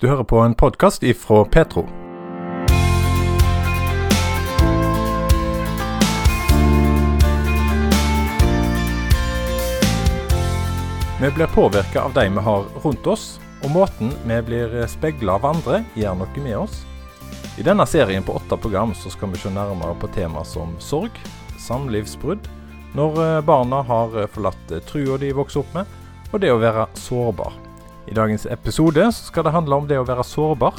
Du hører på en podkast ifra Petro. Vi blir påvirka av de vi har rundt oss, og måten vi blir speila av andre, gjør noe med oss. I denne serien på åtte program så skal vi se nærmere på tema som sorg, samlivsbrudd, når eh, barna har eh, forlatt eh, trua de vokser opp med, og det å være sårbar. I dagens episode skal det handle om det å være sårbar.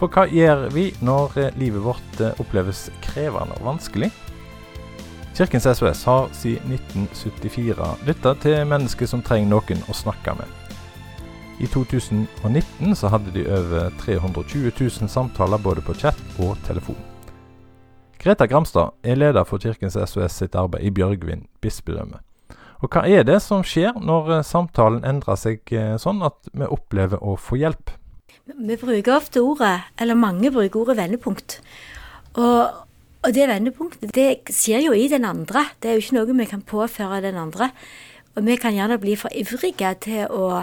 For hva gjør vi når livet vårt oppleves krevende og vanskelig? Kirkens SOS har siden 1974 lytta til mennesker som trenger noen å snakke med. I 2019 så hadde de over 320 000 samtaler både på chat og telefon. Greta Gramstad er leder for Kirkens SOS sitt arbeid i Bjørgvin bispedømme. Og hva er det som skjer når eh, samtalen endrer seg eh, sånn at vi opplever å få hjelp? Vi bruker ofte ordet, eller mange bruker ordet vendepunkt. Og, og det vendepunktet det skjer jo i den andre. Det er jo ikke noe vi kan påføre den andre. Og vi kan gjerne bli for ivrige til å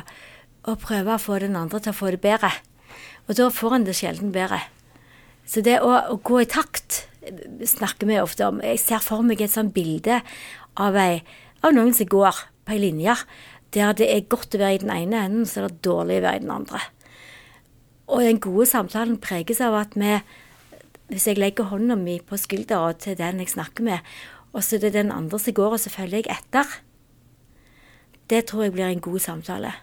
å prøve å få den andre til å få det bedre. Og da får en det sjelden bedre. Så det å, å, gå i takt snakker vi ofte om. Jeg ser for meg et sånt bilde av, ei, av noen som går på ei linje der det er godt å være i den ene enden, så er det dårlig å være i den andre. Og den gode samtalen preges av at vi Hvis jeg legger hånda mi på skuldra til den jeg snakker med, og så er det den andre som går, og så følger jeg etter, det tror jeg blir en god samtale.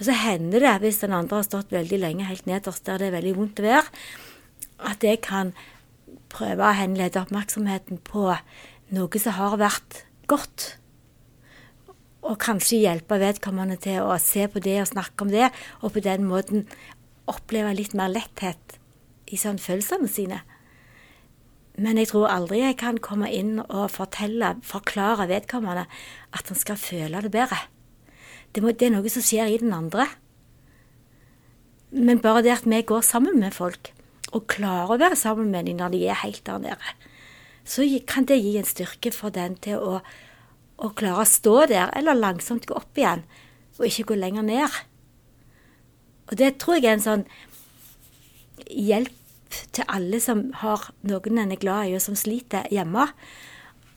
Og så hender det, hvis den andre har stått veldig lenge helt nederst der det er veldig vondt å være, at jeg kan prøve å henlede oppmerksomheten på noe som har vært godt. Og kanskje hjelpe vedkommende til å se på det og snakke om det, og på den måten oppleve litt mer letthet i sånn følelsene sine. Men jeg tror aldri jeg kan komme inn og fortelle, forklare vedkommende at han skal føle det bedre. Det, må, det, er noe som skjer i den andre. Men bare det at vi går sammen med folk, og klarer å være sammen med dem når de er helt der nede, så kan det gi en styrke for den til å, å klare å stå der, eller langsomt gå opp igjen, og ikke gå lenger ned. Og det tror jeg er en sånn hjelp til alle som har noen en er glad i, og som sliter hjemme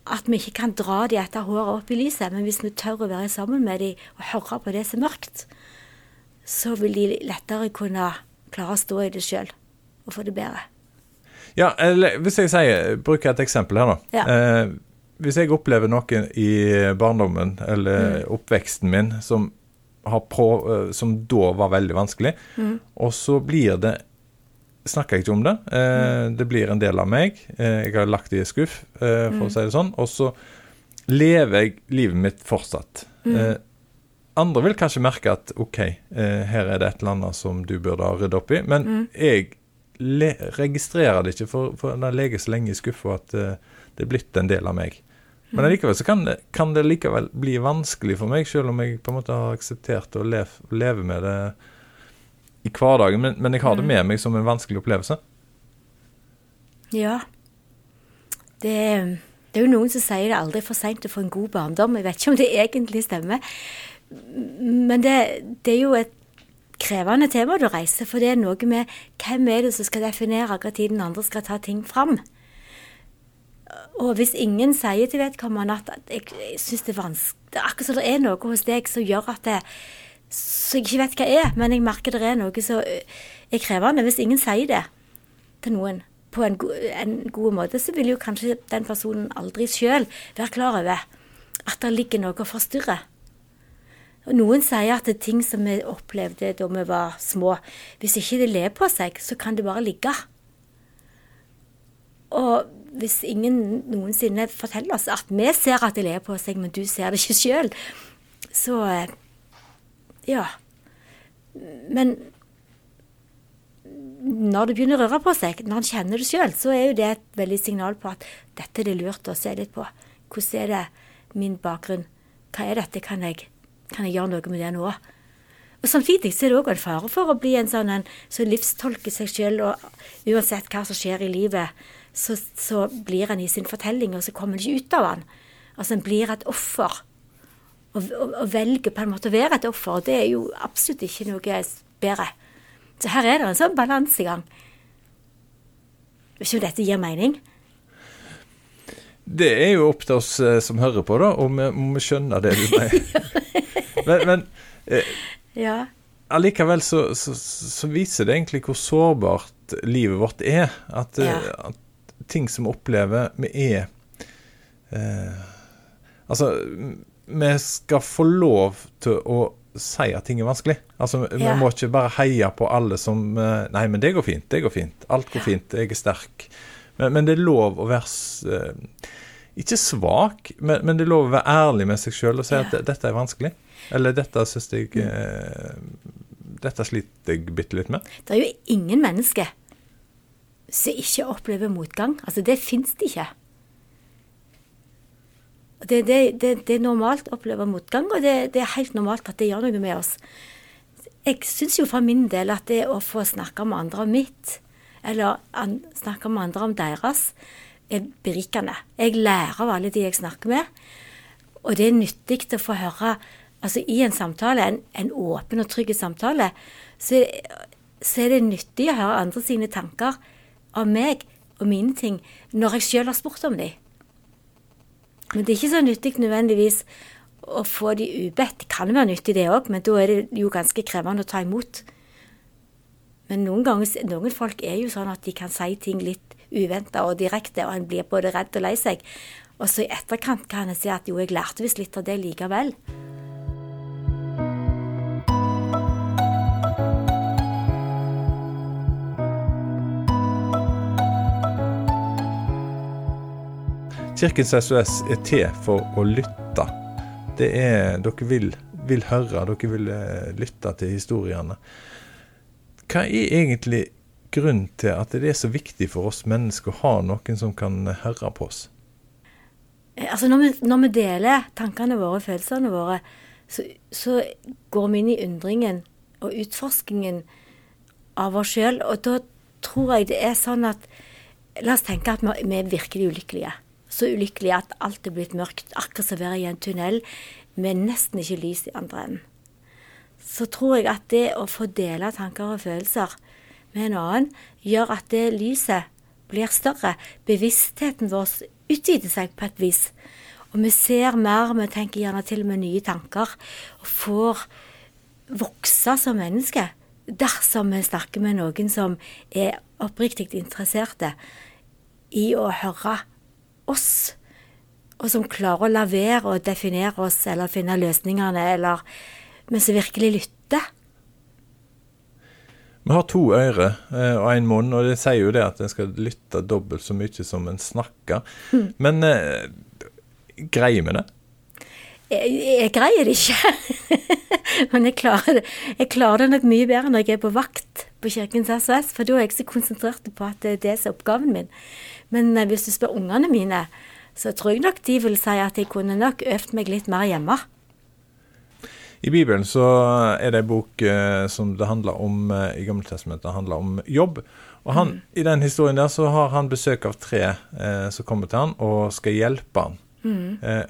at vi ikke kan dra de etter håret opp i lyset, men hvis vi tør å være sammen med de og høre på det som er mørkt, så vil de lettere kunne klare å stå i det sjøl og få det bedre. Ja, eller hvis jeg sier, bruker et eksempel her, da. Ja. Eh, hvis jeg opplever noe i barndommen eller mm. oppveksten min som, på, eh, som, da var veldig vanskelig, mm. og så blir det snakker jeg ikke om det. Eh, det blir en del av meg. Eh, jeg har lagt det i skuff, eh, for mm. å si det sånn. Og så lever jeg livet mitt fortsatt. Mm. Eh, andre vil kanskje merke at OK, eh, her er det et eller annet som du burde ha ryddet opp i. Men mm. jeg registrerer det ikke, for, for den ligger så lenge i skuffa at det er blitt en del av meg. Men allikevel så kan det, kan det likevel bli vanskelig for meg, selv om jeg på en måte har akseptert å leve, leve med det i hverdagen, men, men, jeg har det mm. med meg som en vanskelig opplevelse. Ja. Det, det, er jo noen som sier det aldri for seint å få en god barndom. Jeg vet ikke om det egentlig stemmer. Men det, det er jo et krevende tema du reiser, for det er noe med hvem er det som skal definere akkurat tid den andre skal ta ting fram. Og hvis ingen sier til vedkommende at jeg, jeg syns det er vanskelig Akkurat som det er noe hos deg som gjør at det, så jeg ikke vet hva er, men jeg merker det er noe som er krevende. Hvis ingen sier det til noen på en, go en god måte, så vil jo kanskje den personen aldri sjøl være klar over at det ligger noe og forstyrrer. Og Noen sier at det er ting som vi opplevde da vi var små, hvis ikke det ler på seg, så kan det bare ligge. Og hvis ingen noensinne forteller oss at vi ser at det ler på seg, men du ser det ikke sjøl, så ja. Men når det begynner å røre på seg, når han kjenner det sjøl, så er jo det et veldig signal på at dette er det lurt å se litt på. Hvordan er det min bakgrunn? Hva er dette? Kan jeg, kan jeg gjøre noe med det nå? Og Samtidig så er det òg en fare for å bli en sånn en som livstolker seg sjøl, og uansett hva som skjer i livet, så, så blir en i sin fortelling, og så kommer en ikke ut av den. Altså en blir et offer og, og, og velger på en måte å være et offer. Det er jo absolutt ikke noe bedre. Så her er det en sånn balansegang. Vet ikke om dette gir mening? Det er jo opp til oss eh, som hører på, da, om vi skjønner det du mener. men men eh, Ja. allikevel så, så, så viser det egentlig hvor sårbart livet vårt er. At, eh, Ja. at ting som vi opplever, vi er eh, Altså, vi skal få lov til å si at ting er vanskelig. Altså, Vi Ja. må ikke bare heie på alle som eh, Nei, men det går fint. Det går fint. Alt går fint. Jeg er sterk. Men, men det er lov å være eh, Ikke svak, men, men det er lov å være ærlig med seg sjøl og si at Ja. dette er vanskelig. Eller dette syns jeg mm. Dette sliter jeg bitte litt med. Det er jo ingen mennesker som ikke opplever motgang. Altså, det fins det ikke. Det, det, det, det er normalt å oppleve motgang, og det, er helt normalt at det gjør noe med oss. Jeg syns jo for min del at det å få snakke med andre om mitt, eller an, snakke med andre om deres, er berikende. Jeg lærer av alle de jeg snakker med, og det er nyttig å få høre Altså i en samtale, en, en åpen og trygg samtale, så, så er det nyttig å høre andre sine tanker om meg og mine ting når jeg sjøl har spurt om dem. Men det er ikke så nyttig nødvendigvis å få de ubedt. Det kan være nyttig det òg, men da er det jo ganske krevende å ta imot. Men noen ganger, noen folk er jo sånn at de kan si ting litt uventa og direkte, og en blir både redd og lei seg. Og så i etterkant kan en si at jo, jeg lærte visst litt av det likevel. Kirkens SOS er til for å lytte. Det er, dere vil, vil høre, dere vil eh, lytte til historiene. Hva er egentlig grunnen til at det er så viktig for oss mennesker å ha noen som kan høre på oss? Eh, Altså når vi, når vi deler tankene våre og følelsene våre, så, så går vi inn i undringen og utforskingen av oss sjøl. Og da tror jeg det er sånn at La oss tenke at vi, vi er virkelig ulykkelige. Så ulykkelig at alt er blitt mørkt, akkurat som å være i en tunnel med nesten ikke lys i andre enden. Så tror jeg at det å få dele tanker og følelser med en annen, gjør at det lyset blir større. Bevisstheten vår utvider seg på et vis. Og vi ser mer, vi tenker gjerne til og med nye tanker, og får vokse som menneske dersom vi snakker med noen som er oppriktig interesserte i å høre oss, og som klarer å la være å definere oss eller finne løsningene, eller men som virkelig lytter. Vi har to ører eh, og en munn, og det sier jo det at en skal lytte dobbelt så mye som en snakker. Men eh, greier vi det? Jeg, jeg greier det ikke. Men jeg klarer, jeg klarer det nok mye bedre når jeg er på vakt på Kirkens SOS, for da er jeg så konsentrert på at det er det som er oppgaven min. Men eh, hvis du spør ungene mine, så tror jeg nok de vil si at jeg kunne nok øvd meg litt mer hjemme. I Bibelen så er det en bok eh, som det handler om eh, i Gammeltestamentet handler om jobb. Og han, I den historien der så har han besøk av tre eh, som kommer til han og skal hjelpe han. Eh,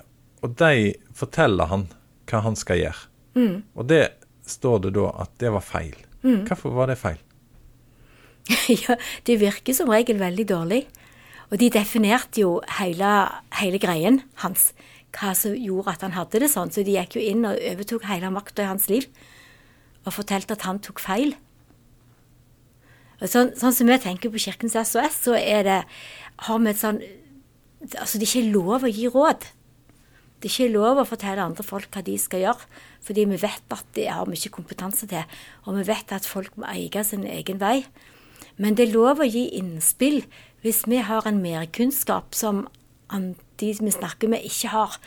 og de forteller han hva han skal gjøre. Og det står det da at det var feil. Hvorfor var det feil? ja, det virker som regel veldig dårlig. Og de definerte jo hele, hele greien hans, hva som gjorde at han hadde det sånn. Så de gikk jo inn og overtok hele makta i hans liv og fortalte at han tok feil. Og sånn, sånn som vi tenker på Kirkens SOS, så er det, har vi et sånn Altså, det er ikke lov å gi råd. Det er ikke lov å fortelle andre folk hva de skal gjøre, fordi vi vet at det har vi ikke kompetanse til, og vi vet at folk må eie sin egen vei. Men det er lov å gi innspill hvis vi har en merkunnskap som de vi snakker med, ikke har.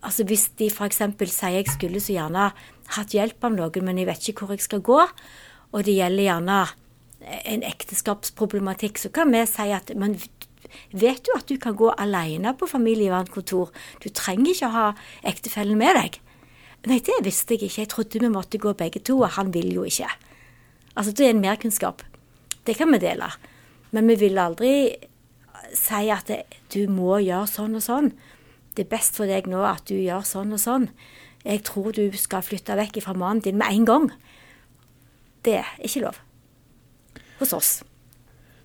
Altså Hvis de f.eks. sier jeg skulle så gjerne hatt hjelp av noen, men jeg vet ikke hvor jeg skal gå, og det gjelder gjerne en ekteskapsproblematikk, så kan vi si at men vet du at du kan gå alene på familievernkontor? Du trenger ikke å ha ektefellen med deg. Nei, det visste jeg ikke. Jeg trodde vi måtte gå begge to, og han vil jo ikke. Altså, det er en merkunnskap. Det kan vi dele. Men vi vil aldri si at det, du må gjøre sånn og sånn. Det er best for deg nå at du gjør sånn og sånn. Jeg tror du skal flytte vekk fra mannen din med en gang. Det er ikke lov. hos oss.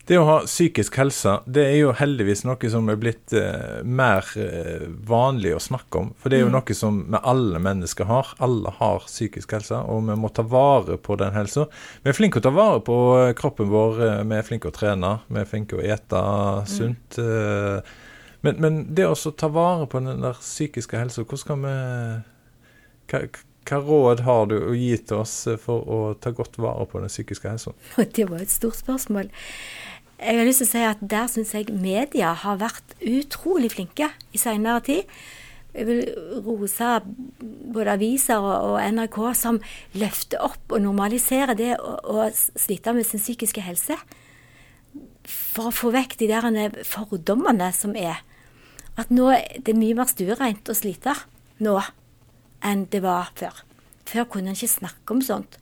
Det å ha psykisk helse det er jo heldigvis noe som er blitt eh, mer eh, vanlig å snakke om. For det er jo mm. noe som vi alle mennesker har. Alle har psykisk helse, og vi må ta vare på den helsa. Vi er flinke å ta vare på eh, kroppen vår, eh, vi er flinke å trene, vi er flinke å ete sunt. Mm. Men, men, det å ta vare på den der psykiske helsa, hvordan skal vi hva, hva råd har du å gi til oss for å ta godt vare på den psykiske helsa? Det var et stort spørsmål. Jeg har lyst til å si at der syns jeg media har vært utrolig flinke i senere tid. Jeg vil rose både aviser og, og NRK som løfter opp og normaliserer det å, slite med sin psykiske helse. For å få vekk de der fordommene som er. At nå det er mye mer stuereint å slite nå enn det var før. Før kunne en ikke snakke om sånt.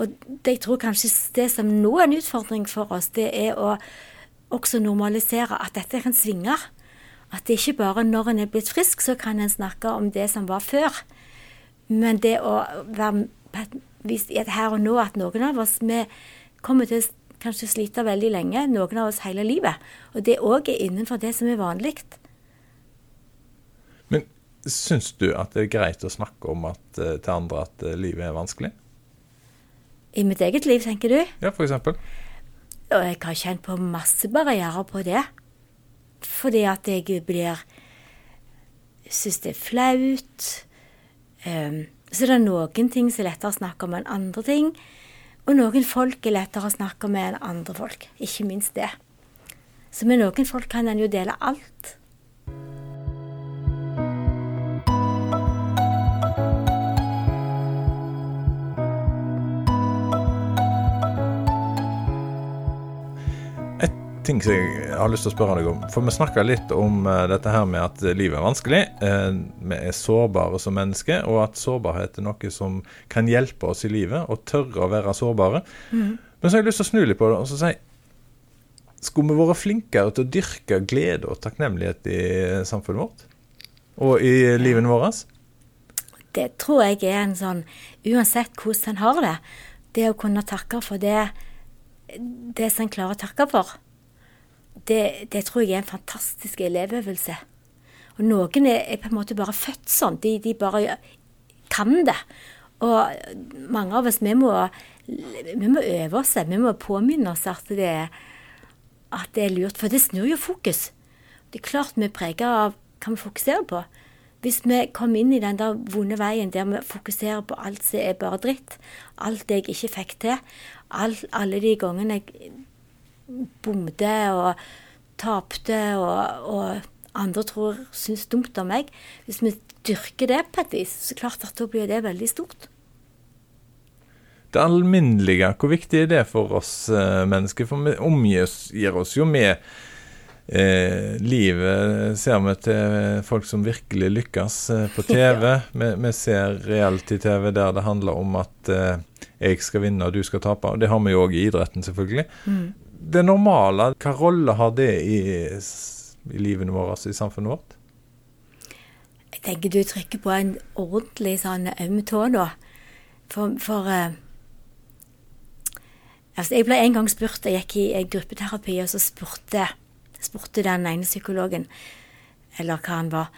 Og jeg tror kanskje det som nå er en utfordring for oss, det er å også normalisere at dette kan svinge. At det ikke bare når en er blitt frisk, så kan en snakke om det som var før. Men det å være vist her og nå at noen av oss vi kommer til å slite veldig lenge, noen av oss hele livet. Og det òg er innenfor det som er vanlig. Men syns du at det er greit å snakke om at, eh, til andre at eh, livet er vanskelig? I mitt eget liv, tenker du? Ja, for eksempel. Og jeg har kjent på masse barrierer på det. Fordi at jeg blir Syns det er flaut. Um, så det er noen ting som er lettere å snakke om enn andre ting. Og noen folk er lettere å snakke med enn andre folk. Ikke minst det. Så med noen folk kan en jo dele alt. Ting som jeg har lyst til å spørre deg om. For vi snakka litt om uh, dette her med at livet er vanskelig. Uh, vi er sårbare som mennesker, og at sårbarhet er noe som kan hjelpe oss i livet. Og tørre å være sårbare. Mm. Men så har jeg lyst til å snu litt på det og så si Skulle vi vært flinkere til å dyrke glede og takknemlighet i samfunnet vårt? Og i livene våre? Det tror jeg er en sånn Uansett hvordan en har det, det å kunne takke for det det som en klarer å takke for det, det, tror jeg er en fantastisk elevøvelse. Og noen er, er, på en måte bare født sånn. De, de, bare kan det. Og mange av oss, vi må, vi må øve oss. Vi må påminne oss at det, at det er lurt. For det snur jo fokus. Det er klart vi er prega av hva vi fokuserer på. Hvis vi kommer inn i den der vonde veien der vi fokuserer på alt som er bare dritt, alt det jeg ikke fikk til, alt, alle de gangene jeg bomte og tapte, og, og andre tror syns dumt om meg. Hvis vi dyrker det på et vis, så klart at da blir det veldig stort. Det alminnelige, hvor viktig er det for oss eh, mennesker? For vi omgir oss jo med eh, livet, ser vi til folk som virkelig lykkes eh, på TV. ja. vi, vi, ser reality-TV der det handler om at eh, jeg skal vinne og du skal tape. Og det har vi jo òg i idretten, selvfølgelig. Mm det normale, hva rolle har det i, i livet vårt, altså i samfunnet vårt? Jeg tenker du trykker på en ordentlig sånn øm tå nå. For, for uh, altså Jeg ble en gang spurt Jeg gikk i gruppeterapi, og så spurte, spurte den ene psykologen, eller hva han var,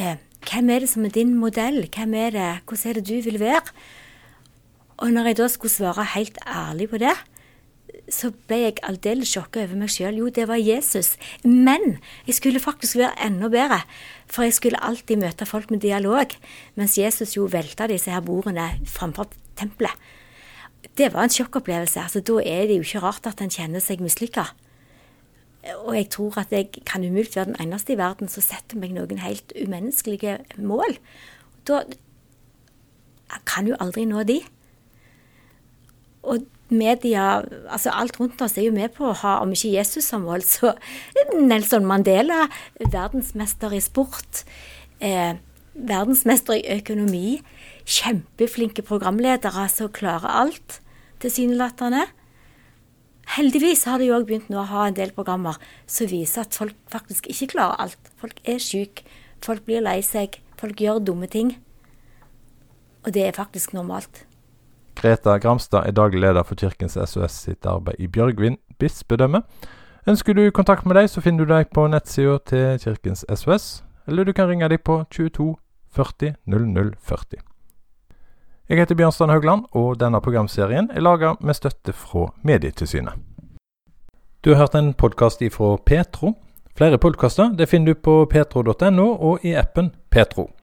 uh, hvem er det som er din modell? Hvem er det, Hvordan er det du vil være? Og når jeg da skulle svare helt ærlig på det, så ble jeg aldeles sjokka over meg sjøl. Jo, det var Jesus. Men jeg skulle faktisk være enda bedre. For jeg skulle alltid møte folk med dialog. Mens Jesus jo velta disse her bordene framfor tempelet. Det var en sjokkopplevelse. Altså, da er det jo ikke rart at en kjenner seg mislykka. Og jeg tror at jeg kan umulig være den eneste i verden som setter meg noen helt umenneskelige mål. Da kan jo aldri nå de. Media, altså alt rundt oss er jo med på å ha, om ikke Jesus som mål, så Nelson Mandela, verdensmester i sport, eh, verdensmester i økonomi, kjempeflinke programledere som klarer alt, tilsynelatende. Heldigvis har de òg begynt nå å ha en del programmer som viser at folk faktisk ikke klarer alt. Folk er syke, folk blir lei seg, folk gjør dumme ting. Og det er faktisk normalt. Greta Gramstad er daglig leder for Kirkens SOS sitt arbeid i Bjørgvin bispedømme. Ønsker du kontakt med deg, så finner du deg på nettsida til Kirkens SOS, eller du kan ringe dem på 22 40 00 40. Jeg heter Bjørnstein Haugland, og denne programserien er laga med støtte fra Medietilsynet. Du har hørt en podkast ifra Petro. Flere podkaster finner du på petro.no og i appen Petro.